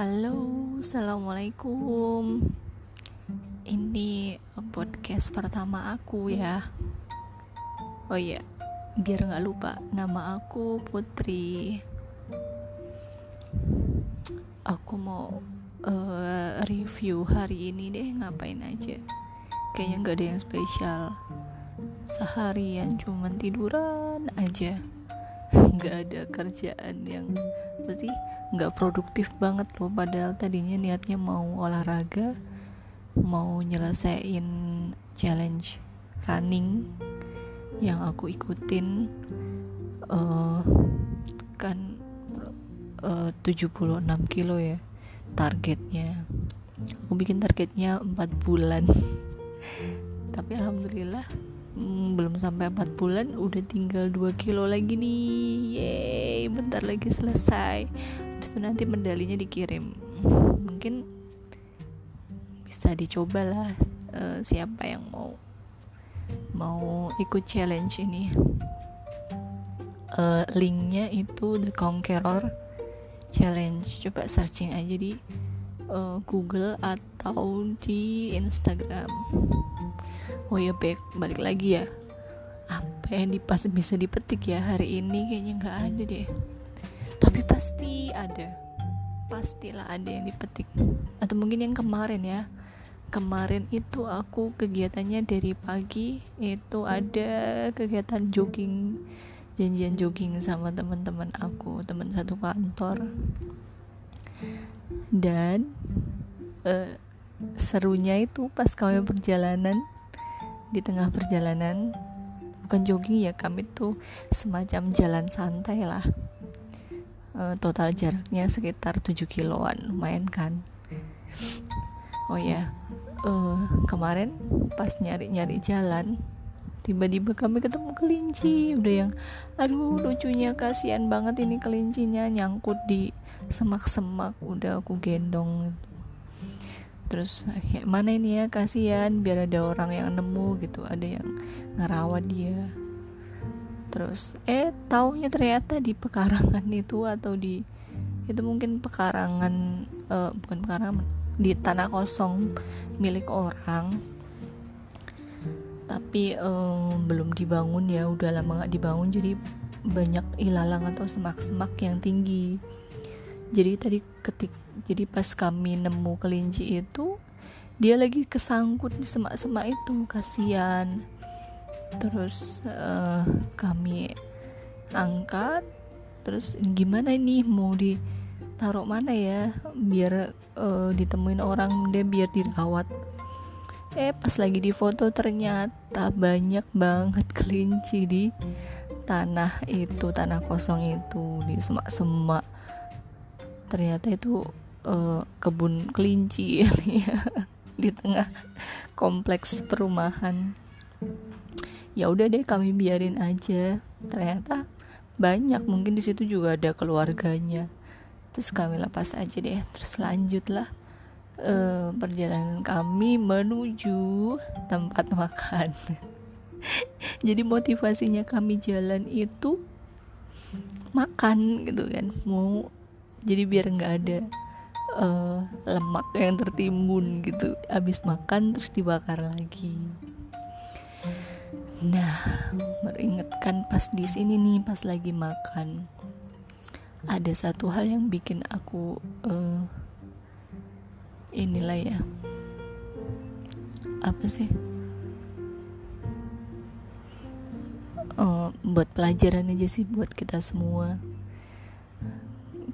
Halo, assalamualaikum. Ini podcast pertama aku ya. Oh iya, biar nggak lupa, nama aku Putri. Aku mau uh, review hari ini deh ngapain aja. Kayaknya nggak ada yang spesial. Seharian cuman tiduran aja. Nggak ada kerjaan yang pasti nggak produktif banget loh. Padahal tadinya niatnya mau olahraga mau nyelesain challenge running yang aku ikutin uh, kan uh, 76 kilo ya targetnya. Aku bikin targetnya 4 bulan. Tapi alhamdulillah hmm, belum sampai 4 bulan udah tinggal 2 kilo lagi nih. Yeay bentar lagi selesai itu nanti medalinya dikirim. Mungkin bisa dicoba lah uh, siapa yang mau mau ikut challenge ini. Uh, linknya itu The Conqueror Challenge. Coba searching aja di uh, Google atau di Instagram. Oh ya back balik lagi ya. Apa yang dipas bisa dipetik ya hari ini? Kayaknya nggak ada deh tapi pasti ada. Pastilah ada yang dipetik. Atau mungkin yang kemarin ya. Kemarin itu aku kegiatannya dari pagi itu ada kegiatan jogging. Janjian jogging sama teman-teman aku teman satu kantor. Dan uh, serunya itu pas kami perjalanan di tengah perjalanan bukan jogging ya kami tuh semacam jalan santai lah uh, total jaraknya sekitar 7 kiloan lumayan kan? Oh ya uh, kemarin pas nyari-nyari jalan tiba-tiba kami ketemu kelinci. Udah yang aduh lucunya kasihan banget ini kelincinya nyangkut di semak-semak. Udah aku gendong. Terus kayak mana ini ya? Kasihan biar ada orang yang nemu gitu. Ada yang ngerawat dia terus eh taunya ternyata di pekarangan itu atau di itu mungkin pekarangan uh, bukan pekarangan di tanah kosong milik orang. Tapi um, belum dibangun ya udah lama nggak dibangun jadi banyak ilalang atau semak-semak yang tinggi. Jadi tadi ketik jadi pas kami nemu kelinci itu dia lagi kesangkut di semak-semak itu kasihan terus uh, kami angkat. Terus gimana ini? Mau ditaruh mana ya? Biar uh, ditemuin orang deh biar dirawat. Eh pas lagi di foto ternyata banyak banget kelinci di tanah itu tanah kosong itu di semak-semak. Ternyata itu uh, kebun kelinci ya di tengah kompleks perumahan ya udah deh kami biarin aja. Ternyata banyak mungkin di situ juga ada keluarganya. Terus kami lepas aja deh terus lanjutlah uh, perjalanan kami menuju tempat makan. Jadi motivasinya kami jalan itu makan gitu kan mau jadi biar nggak ada uh, lemak yang tertimbun gitu. Habis makan terus dibakar lagi Nah, meringatkan pas di sini nih pas lagi makan. Ada satu hal yang bikin aku uh, inilah ya. Apa sih? Uh, buat pelajaran aja sih buat kita semua.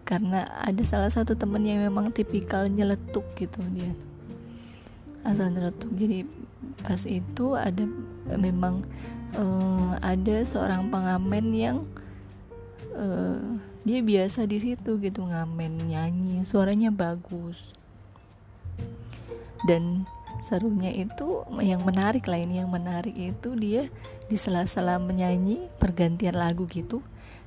Karena ada salah satu temen yang memang tipikal nyeletuk gitu dia. Asal nyeletuk jadi pas itu ada memang uh, ada seorang pengamen yang uh, dia biasa di situ gitu ngamen nyanyi suaranya bagus. Dan serunya itu yang menarik lain yang menarik itu dia di sela-sela menyanyi pergantian lagu gitu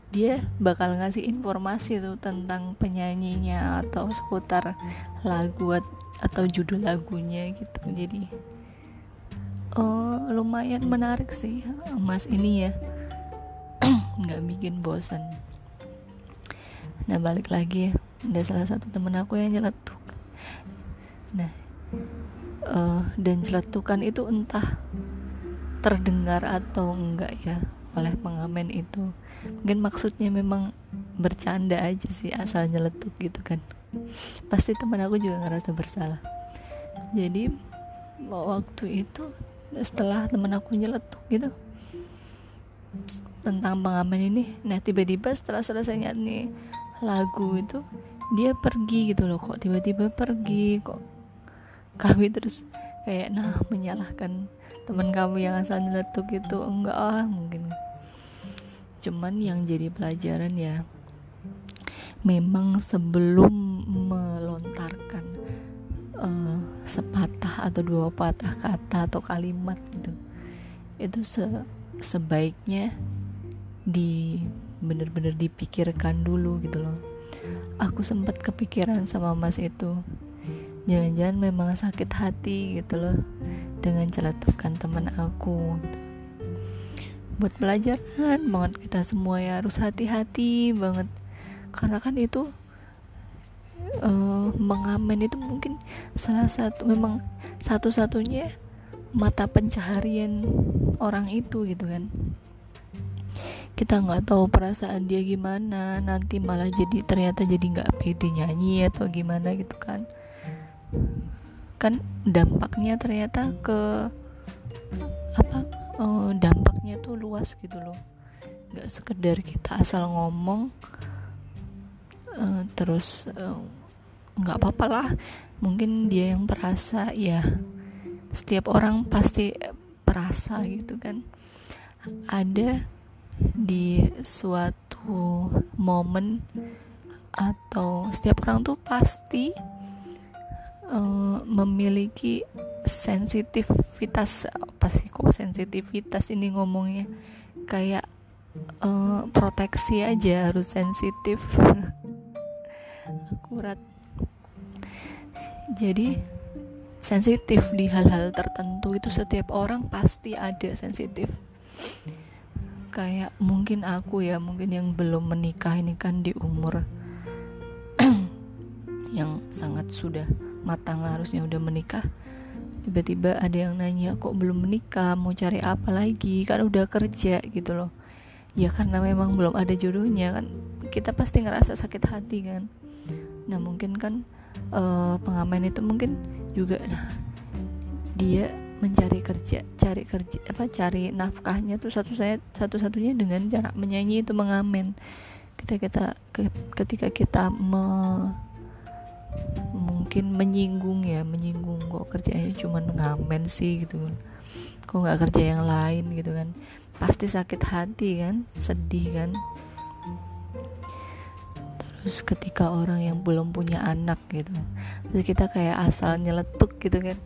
dia bakal ngasih informasi tuh tentang penyanyinya atau seputar lagu atau judul lagunya gitu. Jadi oh lumayan menarik sih mas ini ya. Nggak bikin bosan nah balik lagi. Ada salah satu temen aku yang nyeletuk. Nah uh, dan celetukan itu entah terdengar atau enggak ya oleh pengamen itu. Mungkin maksudnya memang bercanda aja sih asal nyeletuk gitu kan. Pasti teman aku juga ngerasa bersalah. Jadi waktu itu setelah teman aku nyeletuk gitu. Tentang pengamen ini. Nah tiba-tiba setelah selesai nyanyi lagu itu dia pergi gitu loh. Kok tiba-tiba pergi? Kok kami terus kayak nah menyalahkan teman kamu yang asal nyeletuk itu enggak ah mungkin. Cuman yang jadi pelajaran ya memang sebelum sepatah atau dua patah kata atau kalimat gitu. Itu se sebaiknya di bener-bener dipikirkan dulu gitu loh. Aku sempat kepikiran sama mas itu. Jangan-jangan memang sakit hati gitu loh dengan celetukan teman aku. Buat pelajaran banget kita semua ya harus hati-hati banget. Karena kan itu uh, mengamen itu mungkin salah satu memang satu-satunya mata pencaharian orang itu gitu kan. Kita nggak tahu perasaan dia gimana nanti malah jadi ternyata jadi nggak pede nyanyi atau gimana gitu kan. Kan dampaknya ternyata ke apa uh, dampaknya tuh luas gitu loh. Nggak sekedar kita asal ngomong uh, terus uh, nggak apa-apa lah. Mungkin dia yang perasa ya. Setiap orang pasti perasa gitu kan. Ada di suatu momen atau setiap orang tuh pasti uh, memiliki sensitivitas apa sih kok sensitivitas ini ngomongnya? Kayak uh, proteksi aja harus sensitif. Akurat jadi sensitif di hal-hal tertentu itu setiap orang pasti ada sensitif. Kayak mungkin aku ya mungkin yang belum menikah ini kan di umur yang sangat sudah matang harusnya udah menikah. Tiba-tiba ada yang nanya kok belum menikah? Mau cari apa lagi? Kan udah kerja gitu loh. Ya karena memang belum ada jodohnya kan kita pasti ngerasa sakit hati kan. Nah mungkin kan uh, pengamen itu mungkin juga dia mencari kerja cari kerja apa cari nafkahnya tuh satu saya satu satunya dengan cara menyanyi itu mengamen. Kita kita ketika kita me, mungkin menyinggung ya menyinggung kok kerjanya cuma ngamen sih gitu kan. Kok nggak kerja yang lain gitu kan. Pasti sakit hati kan sedih kan terus ketika orang yang belum punya anak gitu terus kita kayak asal nyeletuk gitu kan.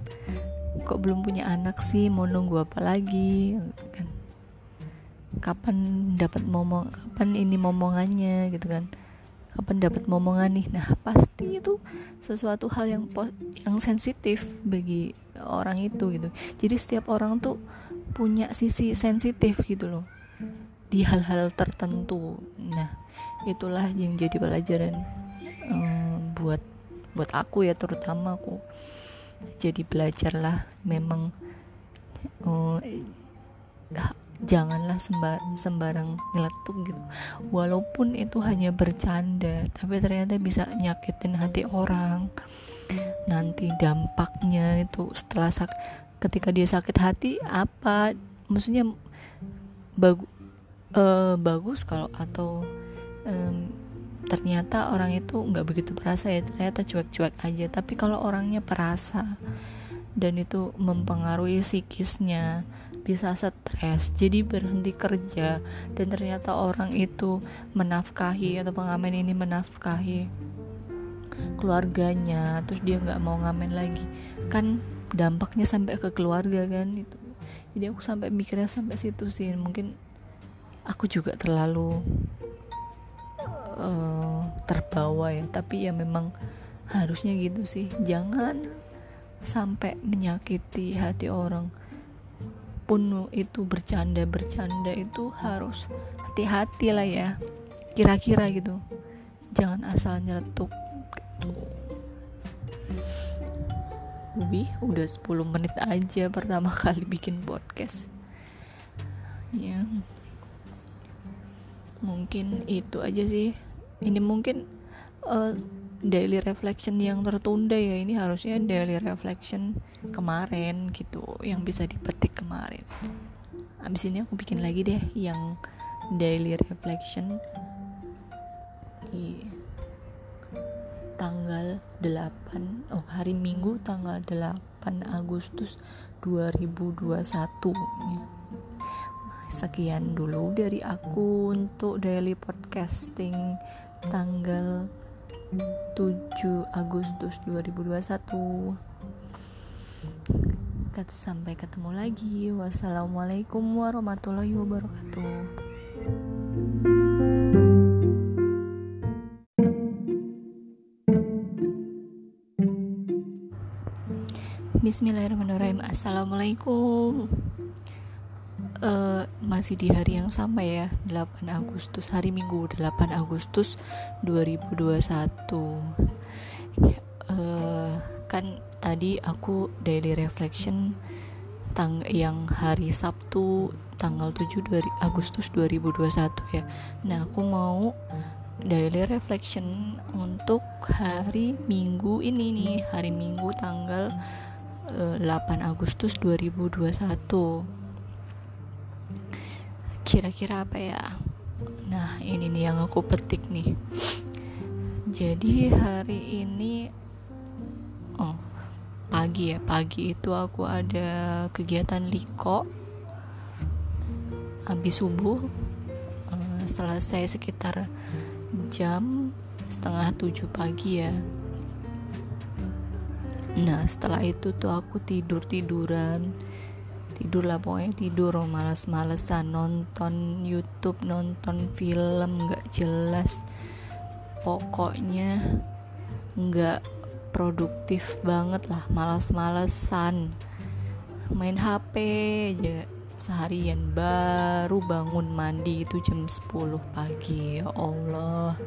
Kok belum punya anak sih? Mau nunggu apa lagi? Kan. Kapan dapat momong kapan ini momongannya gitu kan. Kapan dapat momongan nih? Nah pasti itu sesuatu hal yang yang sensitif bagi orang itu gitu. Jadi setiap orang tuh punya sisi sensitif gitu loh di hal-hal tertentu. Nah itulah yang jadi pelajaran um, buat buat aku ya terutama aku. Jadi belajarlah memang um, janganlah sembar sembarang nyeletuk gitu. Walaupun itu hanya bercanda tapi ternyata bisa nyakitin hati orang. Nanti dampaknya itu setelah sak ketika dia sakit hati apa? Maksudnya bagu uh, bagus kalau atau um, ternyata orang itu nggak begitu perasa ya ternyata cuek-cuek aja. Tapi kalau orangnya perasa dan itu mempengaruhi psikisnya bisa stres jadi berhenti kerja dan ternyata orang itu menafkahi atau pengamen ini menafkahi keluarganya terus dia nggak mau ngamen lagi. Kan dampaknya sampai ke keluarga kan itu. Jadi aku sampai mikirnya sampai situ sih. Mungkin aku juga terlalu uh, terbawa ya. Tapi ya memang harusnya gitu sih. Jangan sampai menyakiti hati orang. Pun itu bercanda bercanda itu harus hati-hati lah ya. Kira-kira gitu. Jangan asal nyeletuk Wih, udah 10 menit aja pertama kali bikin podcast. Ya. Mungkin itu aja sih. Ini mungkin uh, daily reflection yang tertunda ya. Ini harusnya daily reflection kemarin gitu yang bisa dipetik kemarin. Abis ini aku bikin lagi deh yang daily reflection di tanggal 8 oh hari Minggu tanggal 8 Agustus 2021 ya. Sekian dulu dari aku untuk daily podcasting tanggal 7 Agustus 2021 sampai ketemu lagi. Wassalamualaikum warahmatullahi wabarakatuh. Bismillahirrahmanirrahim. Assalamualaikum uh, Masih di hari yang sama ya 8 Agustus Hari Minggu 8 Agustus 2021 uh, Kan tadi aku daily reflection tang yang hari Sabtu tanggal 7 Agustus 2021 ya. Nah aku mau daily reflection untuk hari Minggu ini nih Hari Minggu tanggal 8 Agustus 2021 kira-kira apa ya? Nah ini nih yang aku petik nih. Jadi hari ini oh pagi ya. Pagi itu aku ada kegiatan liko. Habis subuh uh, selesai sekitar jam setengah tujuh pagi ya. Nah setelah itu tuh aku tidur tiduran tidur lah pokoknya tidur. Oh, males-malesan. Nonton YouTube nonton film nggak jelas. Pokoknya nggak produktif banget lah. Males-malesan. Main HP aja. Seharian baru bangun mandi itu jam 10 pagi. Ya Allah.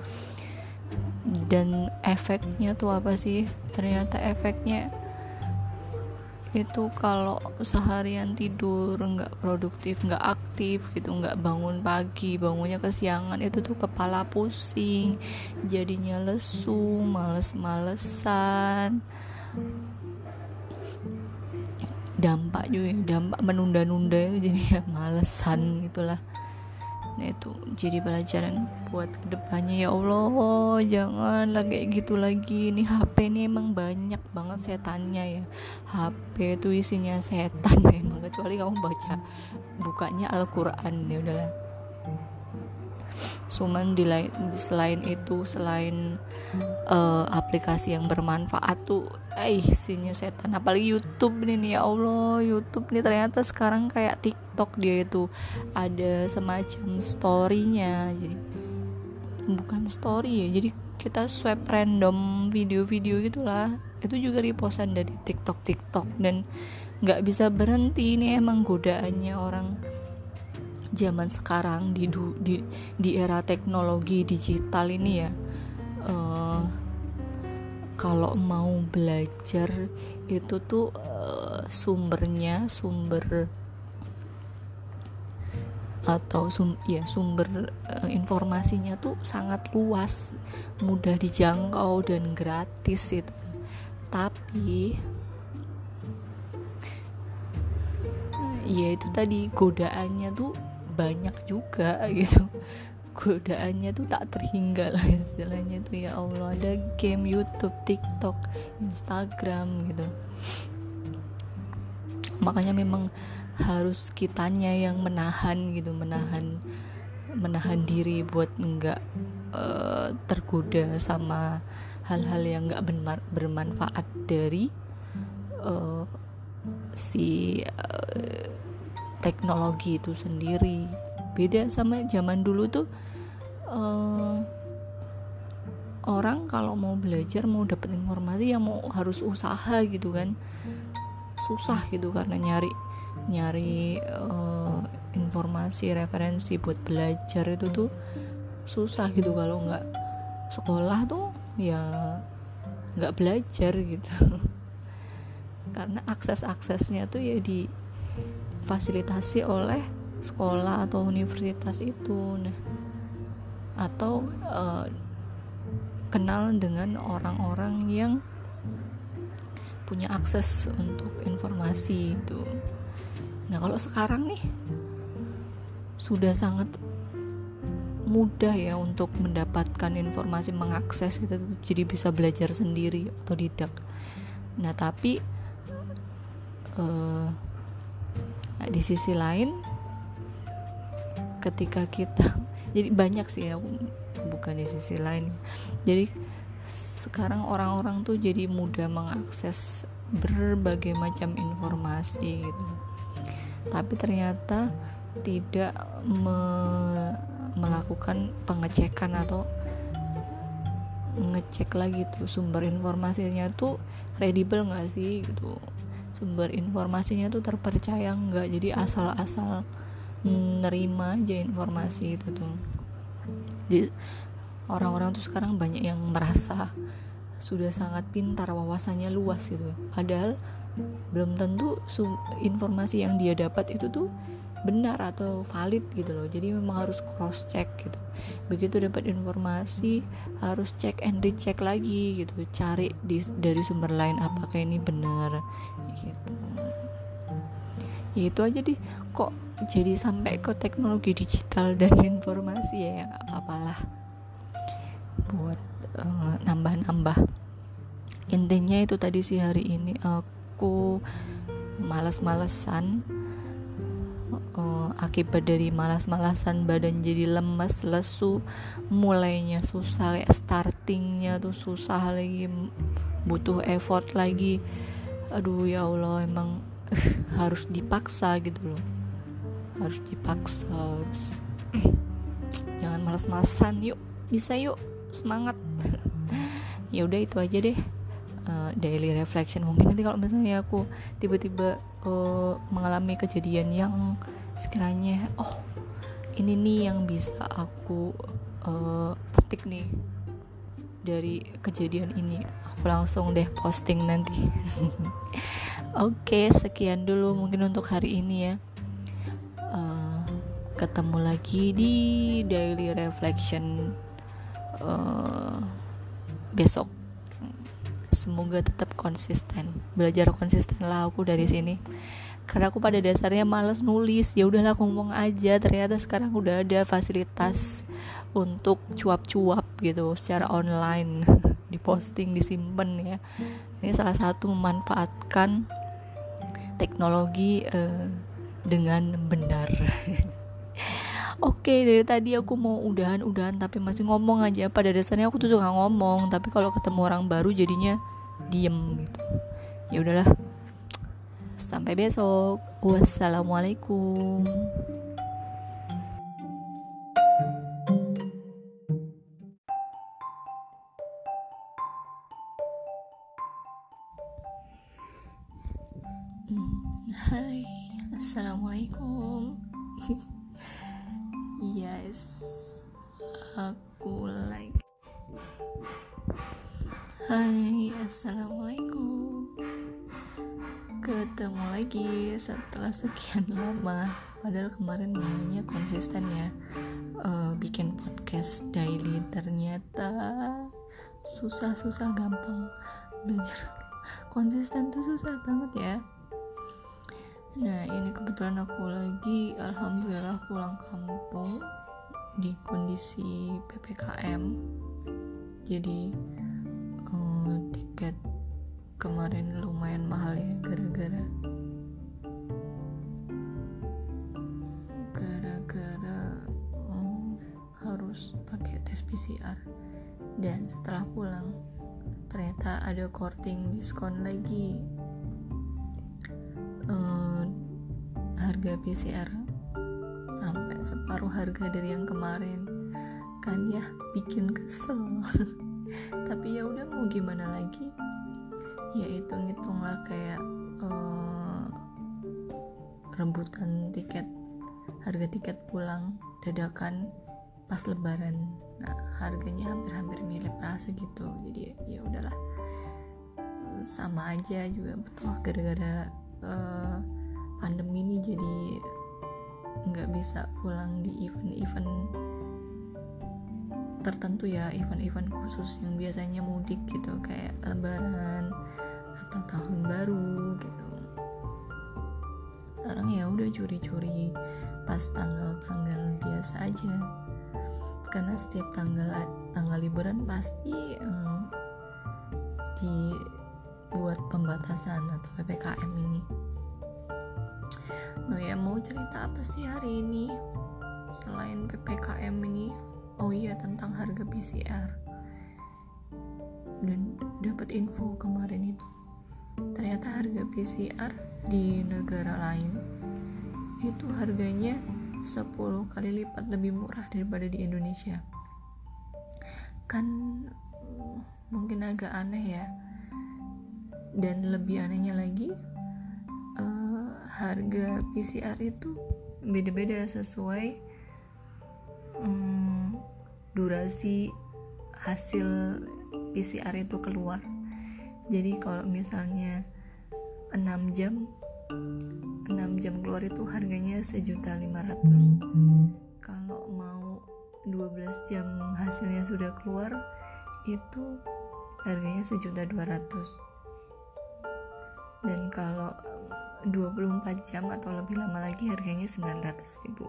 Dan efeknya tuh apa sih? Ternyata efeknya itu kalau seharian tidur nggak produktif nggak aktif gitu nggak bangun pagi bangunnya kesiangan itu tuh kepala pusing jadinya lesu males-malesan. Dampak juga dampak menunda-nunda itu jadi malesan gitulah nah itu jadi pelajaran buat ke depannya. Ya Allah jangan lagi gitu lagi. Ini HP ini emang banyak banget setannya ya. HP itu isinya setan emang kecuali kamu baca bukanya Al-Quran ya udahlah cuman di lain selain itu selain uh, aplikasi yang bermanfaat tuh eh isinya setan. Apalagi YouTube nih nih ya Allah YouTube nih ternyata sekarang kayak TikTok dia itu ada semacam storynya. Jadi bukan story ya jadi kita swipe random video-video gitulah. Itu juga repostan dari TikTok TikTok dan nggak bisa berhenti ini emang godaannya orang zaman sekarang di di di era teknologi digital ini ya uh, kalau mau belajar itu tuh uh, sumbernya sumber atau sum ya sumber uh, informasinya tuh sangat luas mudah dijangkau dan gratis itu. Tapi ya itu tadi godaannya tuh banyak juga gitu. Godaannya tuh tak terhingga lah istilahnya tuh ya Allah. Ada game YouTube, TikTok, Instagram gitu. Makanya memang harus kitanya yang menahan gitu menahan menahan diri buat enggak uh, tergoda sama hal-hal yang enggak bermanfaat dari uh, si uh, teknologi itu sendiri. Beda sama zaman dulu tuh uh, orang kalau mau belajar mau dapat informasi ya mau harus usaha gitu kan. Susah gitu karena nyari nyari uh, informasi referensi buat belajar itu tuh susah gitu. Kalau nggak sekolah tuh ya nggak belajar gitu. Karena akses aksesnya tuh ya difasilitasi oleh sekolah atau universitas itu nah atau uh, kenal dengan orang-orang yang punya akses untuk informasi itu. Nah kalau sekarang nih sudah sangat mudah ya untuk mendapatkan informasi mengakses kita gitu, jadi bisa belajar sendiri atau tidak. Nah tapi uh, di sisi lain ketika kita jadi banyak sih ya bukan di sisi lain. Jadi sekarang orang-orang tuh jadi mudah mengakses berbagai macam informasi gitu. Tapi ternyata tidak me melakukan pengecekan atau ngecek lagi tuh sumber informasinya tuh kredibel nggak sih gitu sumber informasinya tuh terpercaya nggak? Jadi asal-asal nerima aja informasi itu tuh. Jadi orang-orang tuh sekarang banyak yang merasa sudah sangat pintar wawasannya luas gitu. Padahal belum tentu informasi yang dia dapat itu tuh benar atau valid gitu loh. Jadi memang harus cross check gitu. Begitu dapat informasi harus cek and recheck lagi gitu. Cari di, dari sumber lain apakah ini benar gitu. Ya itu aja deh. Kok jadi sampai ke teknologi digital dan informasi ya, ya apalah. Buat uh, nambah-nambah. Intinya itu tadi sih hari ini aku malas-malesan uh, akibat dari malas-malasan badan jadi lemas lesu mulainya susah kayak startingnya tuh susah lagi butuh effort lagi. Aduh ya Allah emang harus dipaksa gitu loh. Harus dipaksa harus jangan malas-malasan. Yuk bisa yuk semangat. Ya udah itu aja deh. Uh, daily reflection. Mungkin nanti kalau misalnya aku tiba-tiba uh, mengalami kejadian yang sekiranya oh ini nih yang bisa aku uh, petik nih dari kejadian ini. Aku langsung deh posting nanti. Oke okay, sekian dulu mungkin untuk hari ini ya. Uh, ketemu lagi di daily reflection uh, besok semoga tetap konsisten. Belajar konsisten lah aku dari sini. Karena aku pada dasarnya males nulis. Ya udahlah ngomong aja. Ternyata sekarang udah ada fasilitas untuk cuap-cuap gitu secara online. Diposting disimpan ya. Ini salah satu memanfaatkan teknologi uh, dengan benar. Oke dari tadi aku mau udahan-udahan tapi masih ngomong aja. Pada dasarnya aku tuh suka ngomong tapi kalau ketemu orang baru jadinya diem gitu ya udahlah Sampai besok. Wassalamualaikum. Hai, assalamualaikum. yes, aku Hai, assalamualaikum. Ketemu lagi setelah sekian lama. Padahal kemarin namanya konsisten ya uh, bikin podcast daily. Ternyata susah-susah gampang belajar. Konsisten tuh susah banget ya. Nah ini kebetulan aku lagi alhamdulillah pulang kampung di kondisi ppkm jadi uh, tiket kemarin lumayan mahal ya gara-gara gara-gara oh, harus pakai tes PCR dan setelah pulang ternyata ada korting diskon lagi. Uh, harga PCR sampai separuh harga dari yang kemarin. Kan ya bikin kesel tapi ya udah mau gimana lagi? Ya hitung-hitung lah kayak uh, rebutan tiket harga tiket pulang dadakan pas lebaran. Nah harganya hampir-hampir mirip rasa gitu jadi ya udahlah. Sama aja juga betul. Gara-gara uh, pandemi ini jadi nggak bisa pulang di event-event tertentu ya event-event khusus yang biasanya mudik gitu kayak lebaran atau tahun baru gitu. Sekarang ya udah curi-curi pas tanggal-tanggal biasa aja. Karena setiap tanggal tanggal liburan pasti um, dibuat pembatasan atau ppkm ini. No ya mau cerita apa sih hari ini? Selain ppkm ini oh iya tentang harga PCR dan dapat info kemarin itu. Ternyata harga PCR di negara lain itu harganya 10 kali lipat lebih murah daripada di Indonesia. Kan mm, mungkin agak aneh ya. Dan lebih anehnya lagi uh, harga PCR itu beda-beda sesuai um, durasi hasil PCR itu keluar. Jadi kalau misalnya 6 jam 6 jam keluar itu harganya sejuta 500 kalau mau 12 jam hasilnya sudah keluar itu harganya sejuta 200 dan kalau 24 jam atau lebih lama lagi harganya 900 ribu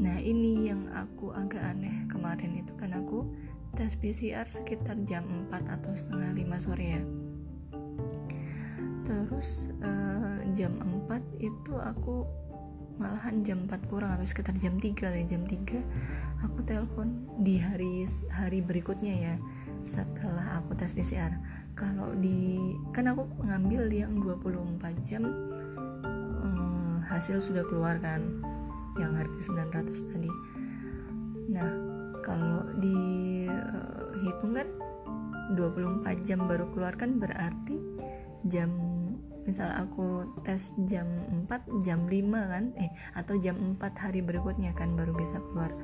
nah ini yang aku agak aneh kemarin itu kan aku tes PCR sekitar jam 4 atau setengah 5 sore ya. Terus uh, jam 4 itu aku malahan jam 4 kurang atau sekitar jam 3 lah ya, jam 3 aku telepon di hari hari berikutnya ya setelah aku tes PCR kalau di kan aku ngambil yang 24 jam um, hasil sudah keluar kan yang harga 900 tadi. Nah kalau di uh, hitung kan 24 jam baru keluar kan berarti jam misal aku tes jam 4 jam 5 kan eh atau jam 4 hari berikutnya kan baru bisa keluar.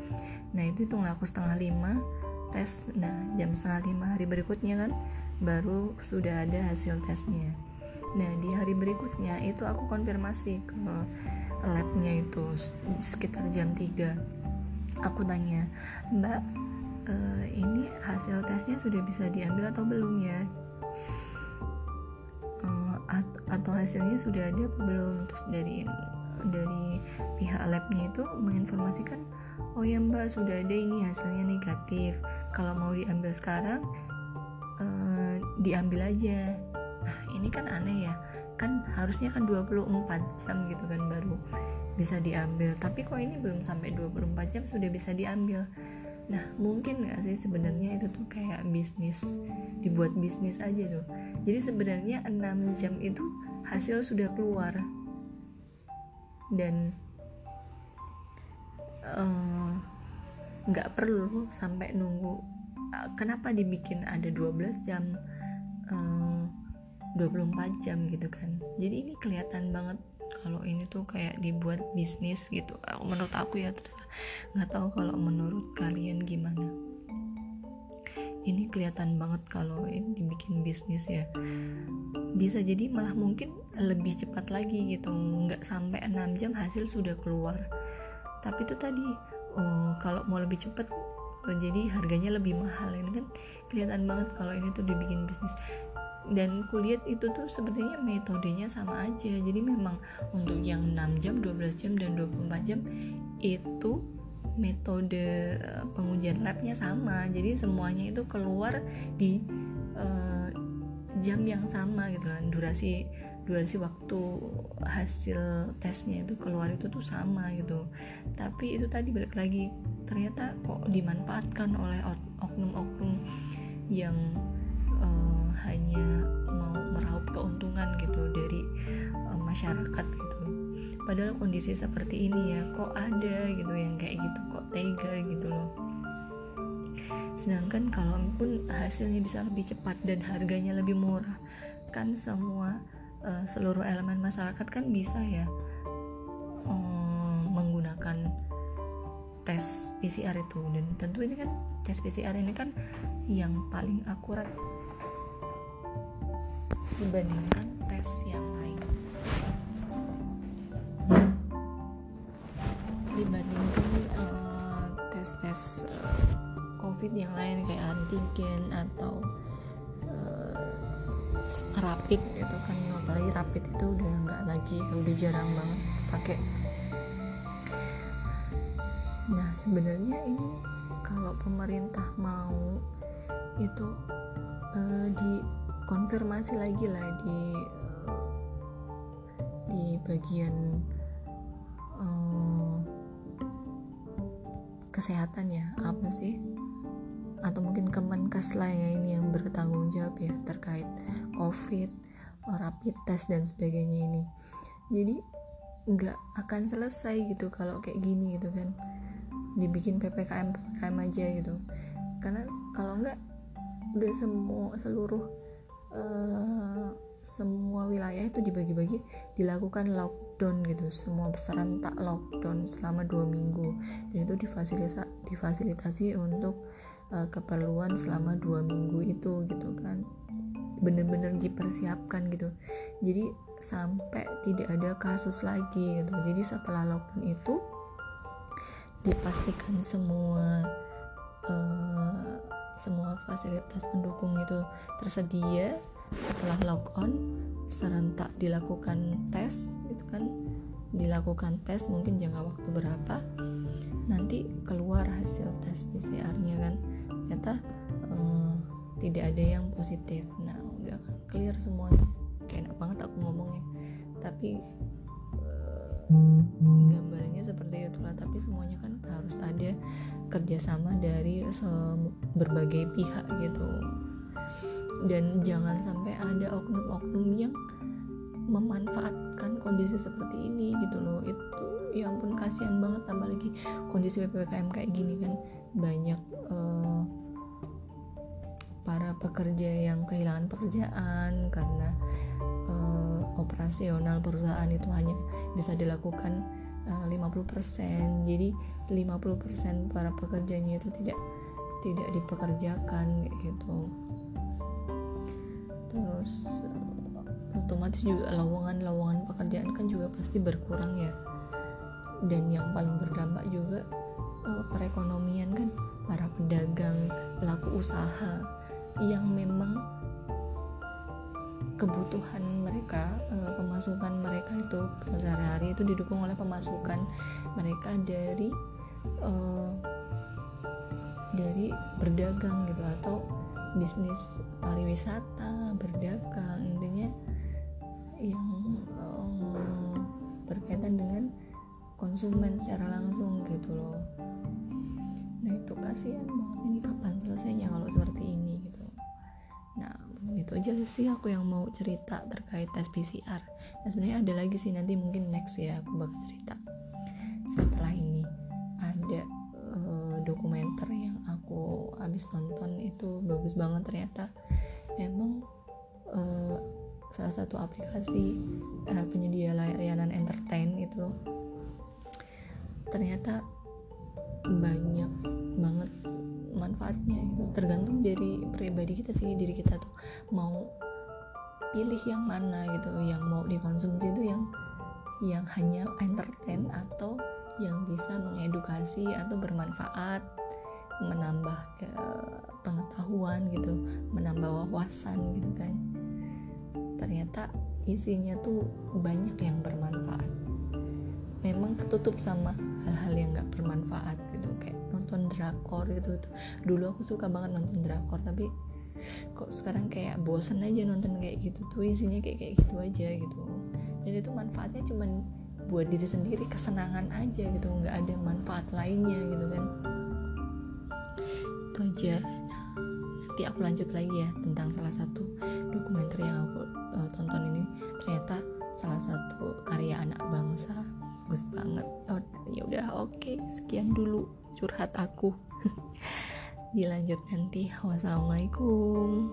Nah itu hitung aku setengah 5 tes. Nah jam setengah 5 hari berikutnya kan baru sudah ada hasil tesnya. Nah di hari berikutnya itu aku konfirmasi ke labnya itu sekitar jam 3 aku tanya mbak uh, ini hasil tesnya sudah bisa diambil atau belum ya? Atau hasilnya sudah ada apa belum? Terus dari dari pihak labnya itu menginformasikan oh ya mbak sudah ada ini hasilnya negatif. Kalau mau diambil sekarang uh, diambil aja. Nah ini kan aneh ya kan harusnya kan 24 jam gitu kan baru bisa diambil tapi kok ini belum sampai 24 jam sudah bisa diambil Nah, mungkin gak sih sebenarnya itu tuh kayak bisnis, dibuat bisnis aja tuh. Jadi sebenarnya 6 jam itu hasil sudah keluar. Dan eh, nggak uh, perlu sampai nunggu uh, kenapa dibikin ada 12 jam uh, 24 jam gitu kan. Jadi ini kelihatan banget kalau ini tuh kayak dibuat bisnis gitu. Menurut aku ya nggak tahu kalau menurut kalian gimana. Ini kelihatan banget kalau ini dibikin bisnis ya. Bisa jadi malah mungkin lebih cepat lagi gitu. Nggak sampai 6 jam hasil sudah keluar. Tapi itu tadi oh, kalau mau lebih cepat oh, jadi harganya lebih mahal. Ini kan kelihatan banget kalau ini tuh dibikin bisnis dan kulihat itu tuh sebenarnya metodenya sama aja. Jadi memang untuk yang 6 jam 12 jam dan 24 jam itu metode eh, pengujian labnya sama. Jadi semuanya itu keluar di uh, jam yang sama gitu kan. Durasi durasi waktu hasil tesnya itu keluar itu tuh sama gitu. Tapi itu tadi balik lagi ternyata kok dimanfaatkan oleh oknum-oknum yang uh, hanya mau meraup keuntungan gitu dari uh, masyarakat gitu. Padahal kondisi seperti ini ya kok ada gitu yang kayak gitu kok tega gitu loh. Sedangkan kalaupun hasilnya bisa lebih cepat dan harganya lebih murah kan semua uh, seluruh elemen masyarakat kan bisa ya um, menggunakan tes PCR itu. Dan tentu ini kan tes PCR ini kan yang paling akurat dibandingkan tes yang lain. Dibandingkan uh, tes-tes uh, covid yang lain kayak antigen atau uh, rapid itu kan. Apalagi rapid itu udah nggak lagi udah jarang banget pakai. Nah sebenarnya ini kalau pemerintah mau itu uh, dikonfirmasi lagi lah di di bagian uh, kesehatan ya apa sih? Atau mungkin Kemenkes lah ya ini yang bertanggung jawab ya terkait COVID, rapid test dan sebagainya ini. Jadi nggak akan selesai gitu kalau kayak gini gitu kan. Dibikin ppkm ppkm aja gitu. Karena kalau enggak udah semua seluruh uh, semua wilayah itu dibagi-bagi dilakukan lockdown gitu. Semua serentak lockdown selama dua minggu. Dan itu difasilitasi difasilitasi untuk uh, keperluan selama dua minggu itu gitu kan. Bener-bener dipersiapkan gitu. Jadi sampai tidak ada kasus lagi gitu. Jadi setelah lockdown itu dipastikan semua uh, semua fasilitas pendukung itu tersedia. Setelah lock on serentak dilakukan tes itu kan dilakukan tes mungkin jangka waktu berapa. Nanti keluar hasil tes PCR-nya kan. Ternyata uh, tidak ada yang positif. Nah udah kan clear semuanya. Kayak enak banget aku ngomongnya. Tapi gambarnya seperti itulah. Tapi semuanya kan harus ada kerjasama dari berbagai pihak gitu. Dan jangan sampai ada oknum-oknum yang memanfaatkan kondisi seperti ini gitu loh. Itu ya ampun kasihan banget tambah lagi kondisi ppkm kayak gini kan. Banyak uh, para pekerja yang kehilangan pekerjaan karena uh, operasional perusahaan itu hanya bisa dilakukan uh, 50% jadi 50% para pekerjanya itu tidak tidak dipekerjakan gitu. Terus uh, otomatis juga lowongan-lowongan pekerjaan kan juga pasti berkurang ya. Dan yang paling berdampak juga uh, perekonomian kan para pedagang pelaku usaha yang memang kebutuhan mereka uh, pemasukan mereka itu sehari-hari itu didukung oleh pemasukan mereka dari uh, dari berdagang gitu atau bisnis pariwisata berdagang intinya yang uh, berkaitan dengan konsumen secara langsung gitu loh. Nah itu kasihan banget ini kapan selesainya kalau seperti ini gitu. Nah itu aja sih aku yang mau cerita terkait tes PCR nah sebenarnya ada lagi sih nanti mungkin next ya aku bakal cerita habis nonton itu bagus banget ternyata. Emang uh, salah satu aplikasi uh, penyedia layanan entertain itu ternyata banyak banget manfaatnya gitu. Tergantung dari pribadi kita sih diri kita tuh mau pilih yang mana gitu yang mau dikonsumsi itu yang yang hanya entertain atau yang bisa mengedukasi atau bermanfaat menambah ya, pengetahuan gitu menambah wawasan gitu kan. Ternyata isinya tuh banyak yang bermanfaat. Memang ketutup sama hal-hal yang gak bermanfaat gitu kayak nonton drakor gitu. Dulu aku suka banget nonton drakor tapi kok sekarang kayak bosen aja nonton kayak gitu tuh isinya kayak kayak gitu aja gitu. Dan itu manfaatnya cuman buat diri sendiri kesenangan aja gitu nggak ada manfaat lainnya gitu kan itu aja. Nanti aku lanjut lagi ya tentang salah satu dokumenter yang aku uh, tonton ini. Ternyata salah satu karya anak bangsa. Bagus banget. Oh, ya udah oke. Okay. sekian dulu curhat aku. Dilanjut nanti. Wassalamualaikum